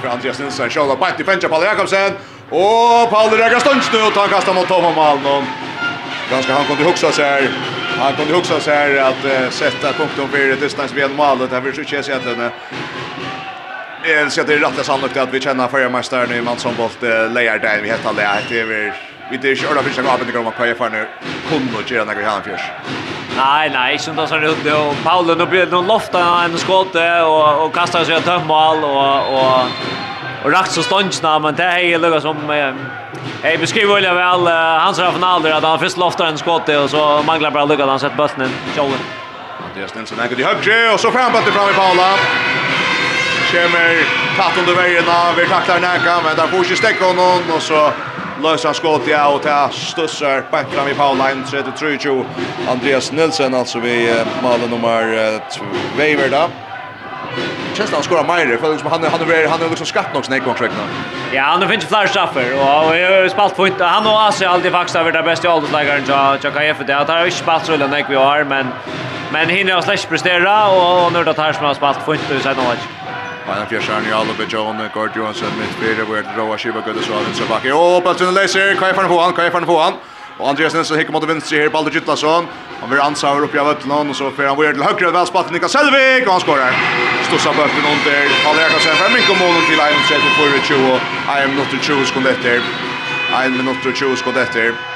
för Andreas Nilsson. Kjøla Bant i Fentja, Palle Jakobsen, og Palle Rekar Stundsnu, och tar kastar mot Toma Malm, ganska han kunde huxa sig här, han kunde huxa sig här att uh, sätta punkten för distans vid målet, här vill så inte se att den är så det är rätt sannolikt att vi känner förra mästaren i Mansson Bolt uh, lejer där vi heter det det är vi det är kör där försöka arbeta om vad KF nu kunde och göra några här fjärs. Nej, nej, inte då så det ut och Paolo nu blir någon lofta en skott och och kastar sig ett mål och och och rakt så ståndsna men det är ju som Eh, Hej, beskriv väl väl från aldrig att han först loftar en skott och så manglar bara lucka han sett bollen i kjolen. Mattias Nilsson äger till högre och så fram bollen fram i Paula. Kommer tatt under vägen av, vi tacklar Näka, men där får ju stäcka honom och så Lösa skott ja och ta stussar back fram i foul line 33 Andreas Nilsson alltså vi mål nummer 2 Waverda. Kjensla han skorar Meyer, för liksom han han är han är liksom skatt nog snäck kontrakt. Ja, han finns fler straffer och jag har spalt på inte. Han och Asi alltid faktiskt har varit det bästa ålderslägaren så jag kan ge för det. Han har inte spalt så länge vi har men men hinner har släppt prestera och nu då tar som har spalt på inte så något. Han fjärsar nu alla Bejon Gord Johansson mitt spelare vart Roa Shiva går så alltså back. Åh, bollen läser, kan jag få han, kan jag få han. Och Andreas Nilsson hickar mot vänster här Baldur Gittlason. Han blir ansvar upp i Vettlund och så får han vidare till höger väl spalt Niklas Selvik och han skorar. Stossa bollen under. Karl Jakobsen för mycket mål till Lions 34 20. I am not the choose kon det där. 1 minut och 20 skott efter.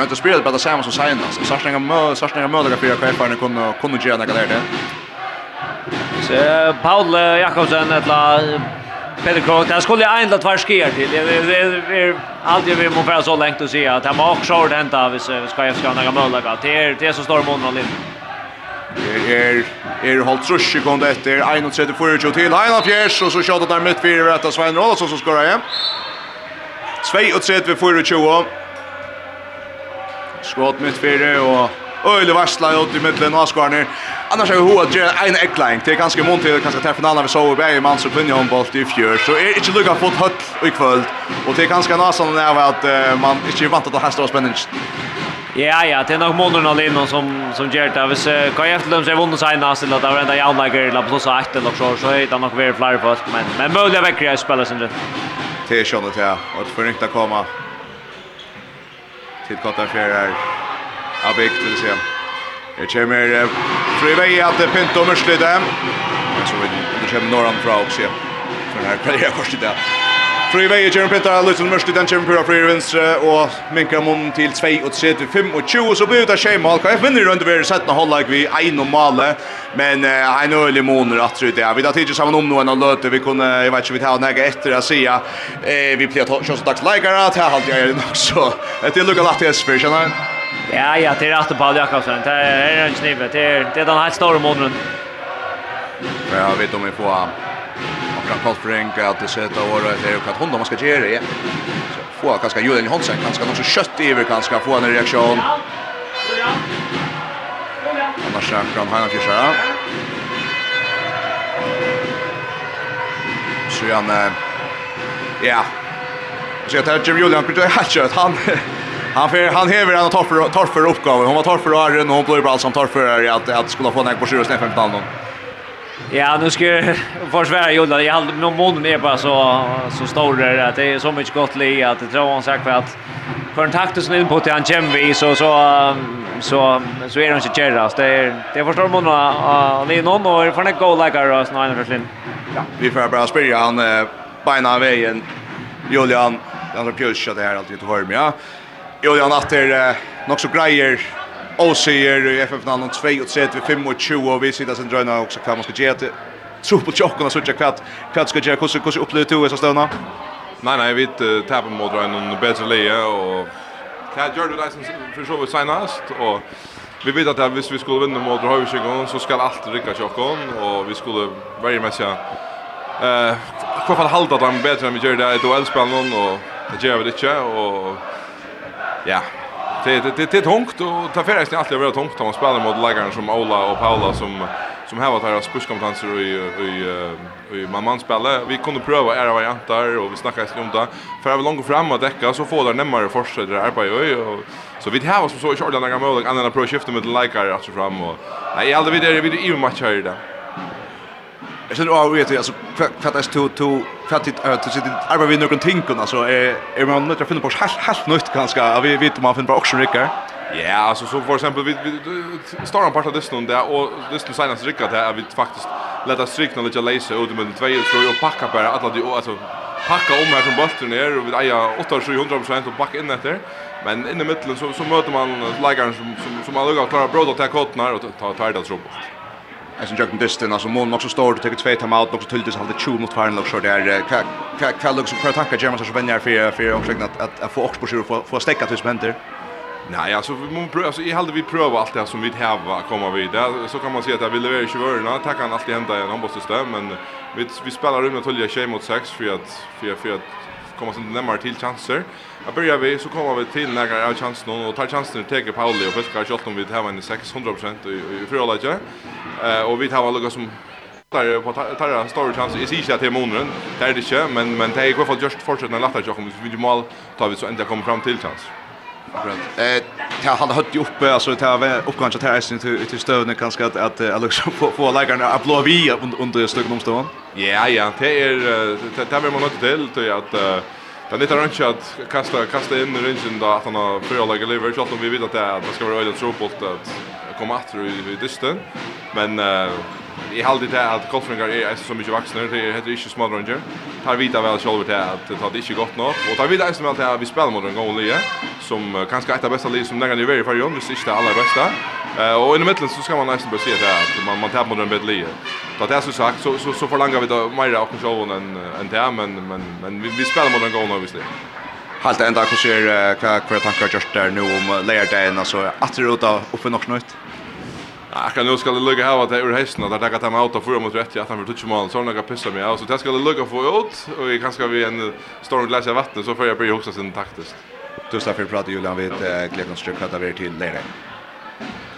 Jag inte spelat bara samma som Sainz. Sarsninga mö, sarsninga möjliga för att kvar kunde kunde göra något där det. Så Paul Jakobsen etla Peter Krog, det skulle ändå tvär skier till. Det är alltid vi må vara så längt att se att han var också ordentligt av vi ska jag ska några möjliga. Det är det är så stor månaden lite. Er er halt så sekund efter 1.34 till Heina Fjärs och så skjuter där mitt fyra rätta Svein Rolfsson som skorar igen. 2 och 3 skott mitt fyra och Öjle varsla ut i mittlen och skarner. Annars är vi hoa ger en eckline. Det är ganska mont till kanske träffa finalen vi såg bäj man så kunde hon bolt i fjör. Så är inte lucka fått höll i kväll. Och det är ganska näsan när vi uh, man inte vant att det här står spännande. Ja ja, det är nog månaden alene som som ger det. Vis kan jag efter dem så vunnit sig nästa till att det var enda jag eller la plus 8 eller så så är det nog väl fler fast men men möjliga veckor jag spelar sen. Det är ja. att det får förnyta komma till Kottarfjärar av Bikt vill säga. Det kommer Frivei att Pinto det Men så vill det kommer norran fra också. Så här kan jag förstå det. Fri vei i Kjern Pitta, Lutzen Mørsti, den kjemmer pura fri venstre og minkar mun til 2 og 3 til 5 og 20, så blir det tjei mal. KF vinner rundt ved 17 halvleg vi ein og male, men ein øylig måneder at det er. Vi da tidlig sammen om noen av løte, vi kunne, jeg vet ikke, vi tar nega etter å eh vi blir å kjønns dags leikere, det er alltid jeg er nok, så. Det er lukka latt til Esfer, kjenner Ja, ja, det er rett og Paul Jakobsen, det er en knivet, det er den helt store måneden. Ja, vet om vi får Brandt Holtbrink att det sätta året det är ju att hon man ska göra det. Så få kanske Julian Hansen kanske någon så kött över kanske få en reaktion. Annars kan han hänga till. Så han ja. Så jag tar Jim Julian kunde ha kört han Han för han häver en torp för torfer för uppgåvan. Hon var torp för Arren och hon blir bara som torfer att att skulle få en på 7 snäpp 15 någon. Ja, nu ska jag försvara Jolla. Jag hade någon mån är bara så så stor där att det är så mycket gott li att det tror han sagt för att kontakten som in på till han kommer vi så så så så är det inte käras. Det är det förstår man och ni någon och för en goal like our us nine förslin. Ja, vi får bara spela han bena vägen Julian, han har pjuskat det här alltid till Hörmia. Julian att det är nog så grejer och ser i FF någon 2 och 3 till 5 och 20 och vi sitter sen dröna också kan man ska ge till tro på chocken så jag kvart kvart ska jag hur hur upplever du så stöna Nej nej vi tappar mot en bättre läge och kan gör du det som för så vid senast och vi vet att hvis vi skulle vinna mot Röjvsjögon så ska allt rycka chocken och vi skulle varje match eh kvar fall halda dem bättre än vi gör det i duellspelen och det gör vi det inte och ja det det det tungt och ta färdigt alltid vara tungt. När man spelar mot läggaren som Ola och Paula som som har varit här spurskompetenser i i i man man spelar vi kunde pröva era varianter och vi snackar ju om det. För över långt fram att täcka så får det närmare fortsätta där på ju och så vi har som så i ordan några mål andra pro skiftet med likar alltså fram och nej aldrig vidare. Vi i matcher där Jag känner av vet alltså fattas to to för att det sitter arbeta vi någon tänken alltså är är man nöjd att finna på helt helt nytt ganska vi vet man finner på också rycker. Ja, alltså så för exempel vi står en part av distan där och distan senast rycker det är vi faktiskt lätta strikna lite läsa ut med 2 tror jag packa bara alla de alltså packa om här som bulten är och vi 8700 800 och backa in efter. Men inne i mitten så så möter man lägaren som som som har lugat klara bröd och ta kottnar och ta ta robot. Alltså jag kunde stanna så mån också står och tar två time out också till det hade 20 mot och så där kan kan looks för attacka Germans så vänner för för också att att få också på få stäcka tills vänner. Nej, alltså vi måste pröva alltså i halde vi pröva allt det som vi häva komma vidare. Så kan man se att jag vill vara 20 örna. Tack kan alltid hända i en ombossystem men vi vi spelar rummet tolja tjej mot 6 för att för för att komma så närmare till chanser. Jag börjar vi så kommer vi till när jag har chansen och tar chansen att ta Pauli och fiskar shot om vi tar en 600 i, i förhållande. Eh och vi tar väl som där på tar en stor chans. i sig till att det är månaden. Det är det inte, men men det är i alla fall just fortsätta att lätta jag för vi mål tar vi så ända kommer fram till chans. Eh han hade hött upp alltså det här uppgången till Tyson till till stövnen kanske att att Alex få få lägga en applåd vi under stögnomstånd. Ja ja, det är det där man inte till till att Det är lite rönt att kasta kasta in rungen då att han har fyra lever så att vi vet att det att det ska vara öjligt tropult att komma att i dysten. Men eh i halde det att Kolfringar är så mycket vuxna det heter inte small ranger. Tar vita väl själva det att det hade inte gått något och tar vita som med att vi spelar mot en gång lie som kanske ett av bästa lie som någon i varje hvis om det sista allra bästa. Eh och i mitten så ska man nästan bara se det att man man tar mot en bättre lie. Så det är så sagt så så så förlangar vi då mer av showen än än det men men men vi vi spelar mot en gång obviously. Halt ända hur ser vad vad tankar just där nu om lärdagen alltså att det uta för något nytt. Ja, kan nu ska det lugga här att det är hästen och där kan han ut och för mot rätt att han vill toucha mål så några pissar mig så det ska det lugga få ut och vi kanske vi en storm glas av vatten så får jag bli också sin taktiskt. Du ska för prata Julian vid Glenn Ström kvar det till lärdagen.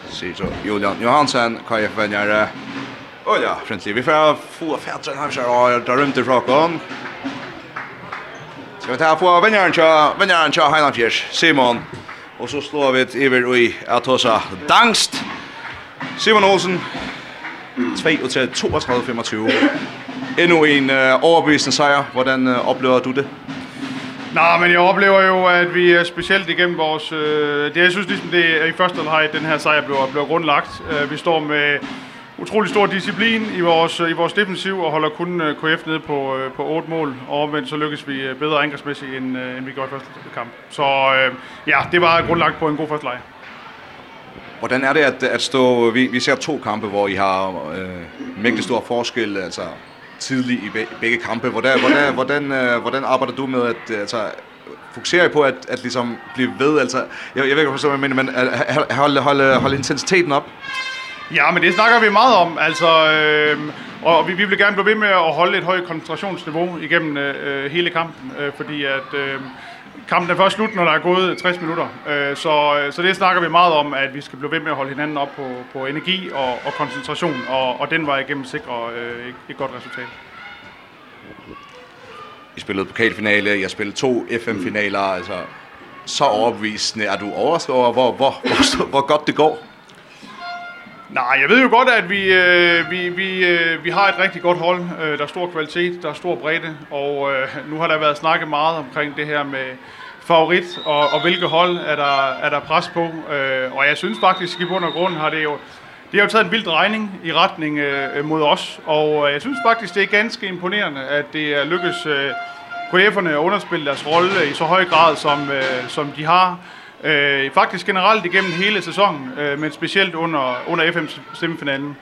Sier så Julian Johansen, KF-venjare, Åja, ja, friendly. Vi får få fätren här så här drar runt i frakan. Ska vi ta på vinnaren tja, vinnaren tja Heilandfjärs, Simon. Och så slår vi ett över i att hosa Dangst. Simon Olsen, 32-25. Ännu en uh, overbevisende sejr. Hvordan uh, oplever du det? Nej, men jeg oplever jo, at vi er specielt igennem vores... Øh, det, jeg synes ligesom, det er i første halvleg, den her sejr blev, blev grundlagt. Øh, vi står med utrolig stor disciplin i vores i vores defensiv og holder kun KF nede på på 8 mål og omvendt så lykkes vi bedre angrebsmæssigt end end vi gjorde i første kamp. Så ja, det var grundlagt på en god første leg. Hvordan er det at at stå vi vi ser to kampe hvor I har øh, mægtig stor forskel altså tidlig i begge kampe. Hvordan hvordan hvordan hvordan arbejder du med at altså fokuserer på at at liksom blive ved altså jeg jeg ved ikke forstå hvad jeg mener men holde holde holde intensiteten op. Ja, men det snakker vi meget om. Altså, øh, og vi, vi vil gerne blive ved med at holde et højt koncentrationsniveau igennem øh, hele kampen, øh, fordi at øh, kampen er først slut, når der er gået 60 minutter. Øh, så, så det snakker vi meget om, at vi skal blive ved med at holde hinanden op på, på energi og, og koncentration, og, og den vej igennem sikre øh, et, et godt resultat. I spillede pokalfinale, jeg spillede to FM-finaler, altså så overbevisende. Er du overrasket over, hvor, hvor, hvor, hvor godt det går? Nej, jeg ved jo godt, at vi, øh, vi, vi, øh, vi har et rigtig godt hold. Øh, der er stor kvalitet, der er stor bredde, og øh, nu har der været snakket meget omkring det her med favorit, og, og hvilke hold er der, er der pres på. Øh, og jeg synes faktisk, i bund og grund har det jo, det har jo taget en vild regning i retning øh, mod os, og jeg synes faktisk, det er ganske imponerende, at det er lykkes øh, KF'erne at underspille deres rolle i så høj grad, som, øh, som de har. Øh, faktisk generelt igennem hele sæsonen, øh, men specielt under, under FM semifinalen.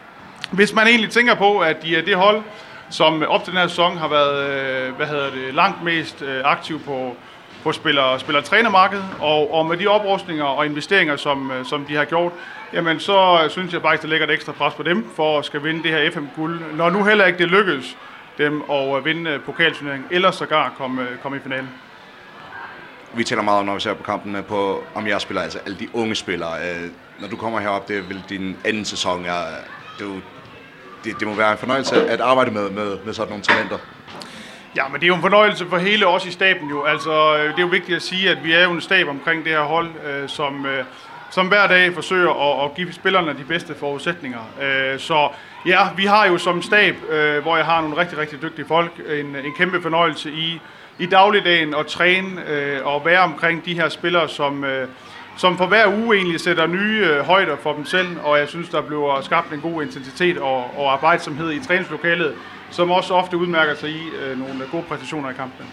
Hvis man egentlig tænker på, at de er det hold, som op til den her sæson har været øh, hvad hedder det, langt mest øh, aktiv på, på spiller, spiller trænermarkedet, og, og med de oprustninger og investeringer, som, øh, som de har gjort, jamen så synes jeg faktisk, der ligger et ekstra pres på dem for at skal vinde det her FM-guld. Når nu heller ikke det lykkes dem at vinde pokalturneringen, eller sågar komme, komme i finalen vi taler meget om, når vi ser på kampen, på, om jeg spiller, altså alle de unge spillere. Øh, når du kommer herop, det er vel din anden sæson. Er, det, det, det må være en fornøjelse at arbejde med, med, med sådan nogle talenter. Ja, men det er jo en fornøjelse for hele os i staben jo. Altså, det er jo vigtigt at sige, at vi er jo en stab omkring det her hold, øh, som, øh, som hver dag forsøger at, at give spillerne de bedste forudsætninger. Øh, så ja, vi har jo som stab, øh, hvor jeg har nogle rigtig, rigtig dygtige folk, en, en kæmpe fornøjelse i i dagligdagen og træne øh, og være omkring de her spillere, som, øh, som for hver uge egentlig sætter nye øh, højder for dem selv, og jeg synes, der bliver skabt en god intensitet og, og arbejdsomhed i træningslokalet, som også ofte udmærker sig i øh, nogle gode præstationer i kampen.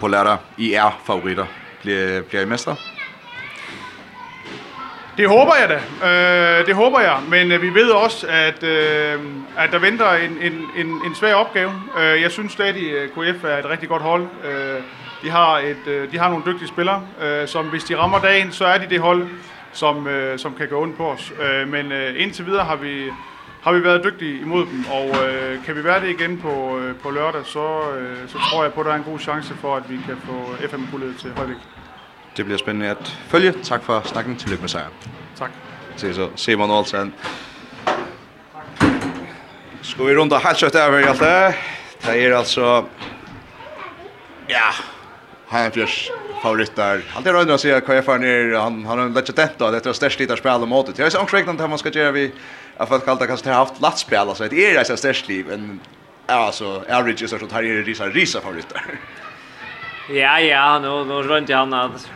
På lørdag, I er favoritter. Bliver, bliver I mestre? Det håber jeg da. Øh, det håber jeg, men øh, vi ved også at øh, at der venter en en en en svær opgave. Øh, jeg synes stadig KF er et rigtig godt hold. Øh, de har et øh, de har nogle dygtige spillere, øh, som hvis de rammer dagen, så er de det hold som øh, som kan gå ondt på os. Øh, men øh, indtil videre har vi har vi været dygtige imod dem, og øh, kan vi være det igen på øh, på lørdag, så øh, så tror jeg på at der er en god chance for at vi kan få FM-guldet til Højvik det bliver spændende at følge. Tak for snakken. Tillykke med sejren. Tak. Se så Simon Olsen. Skal vi runde helt kjøtt over i alt det? Det er altså... Ja, Heidenfjørs favoritter. Allt är rönt att säga KF ner han han har lätt att då det litt störst spil og måte. det. Jag är också at man ska göra vi jag fått kallt kanske har haft latt spel så det är det störst liv en alltså average så att här är det risa risa favoriter. Ja ja, nu nu runt jag annars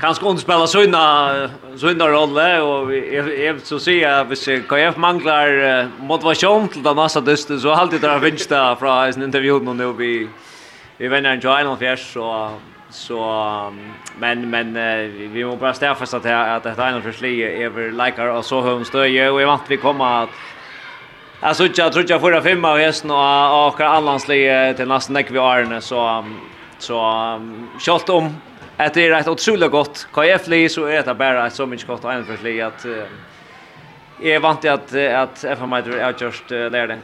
kan ska inte spela såna såna roller och jag så ser jag hvis KF manglar motivation till den nästa dysten så alltid där vinsta från en intervju nu nu vi vi vinner en journal fjärs så så men men vi måste bara stäffa så att att det är en förslig över likar och så hur stöje och jag vant vi kommer att Alltså jag tror jag förra femma och hästen och och allandslige till nästa näck vi är så så kjalt om att det är rätt otroligt gott. KF jag så är det bara så mycket gott och en för att är vant att att FMI är just lärde.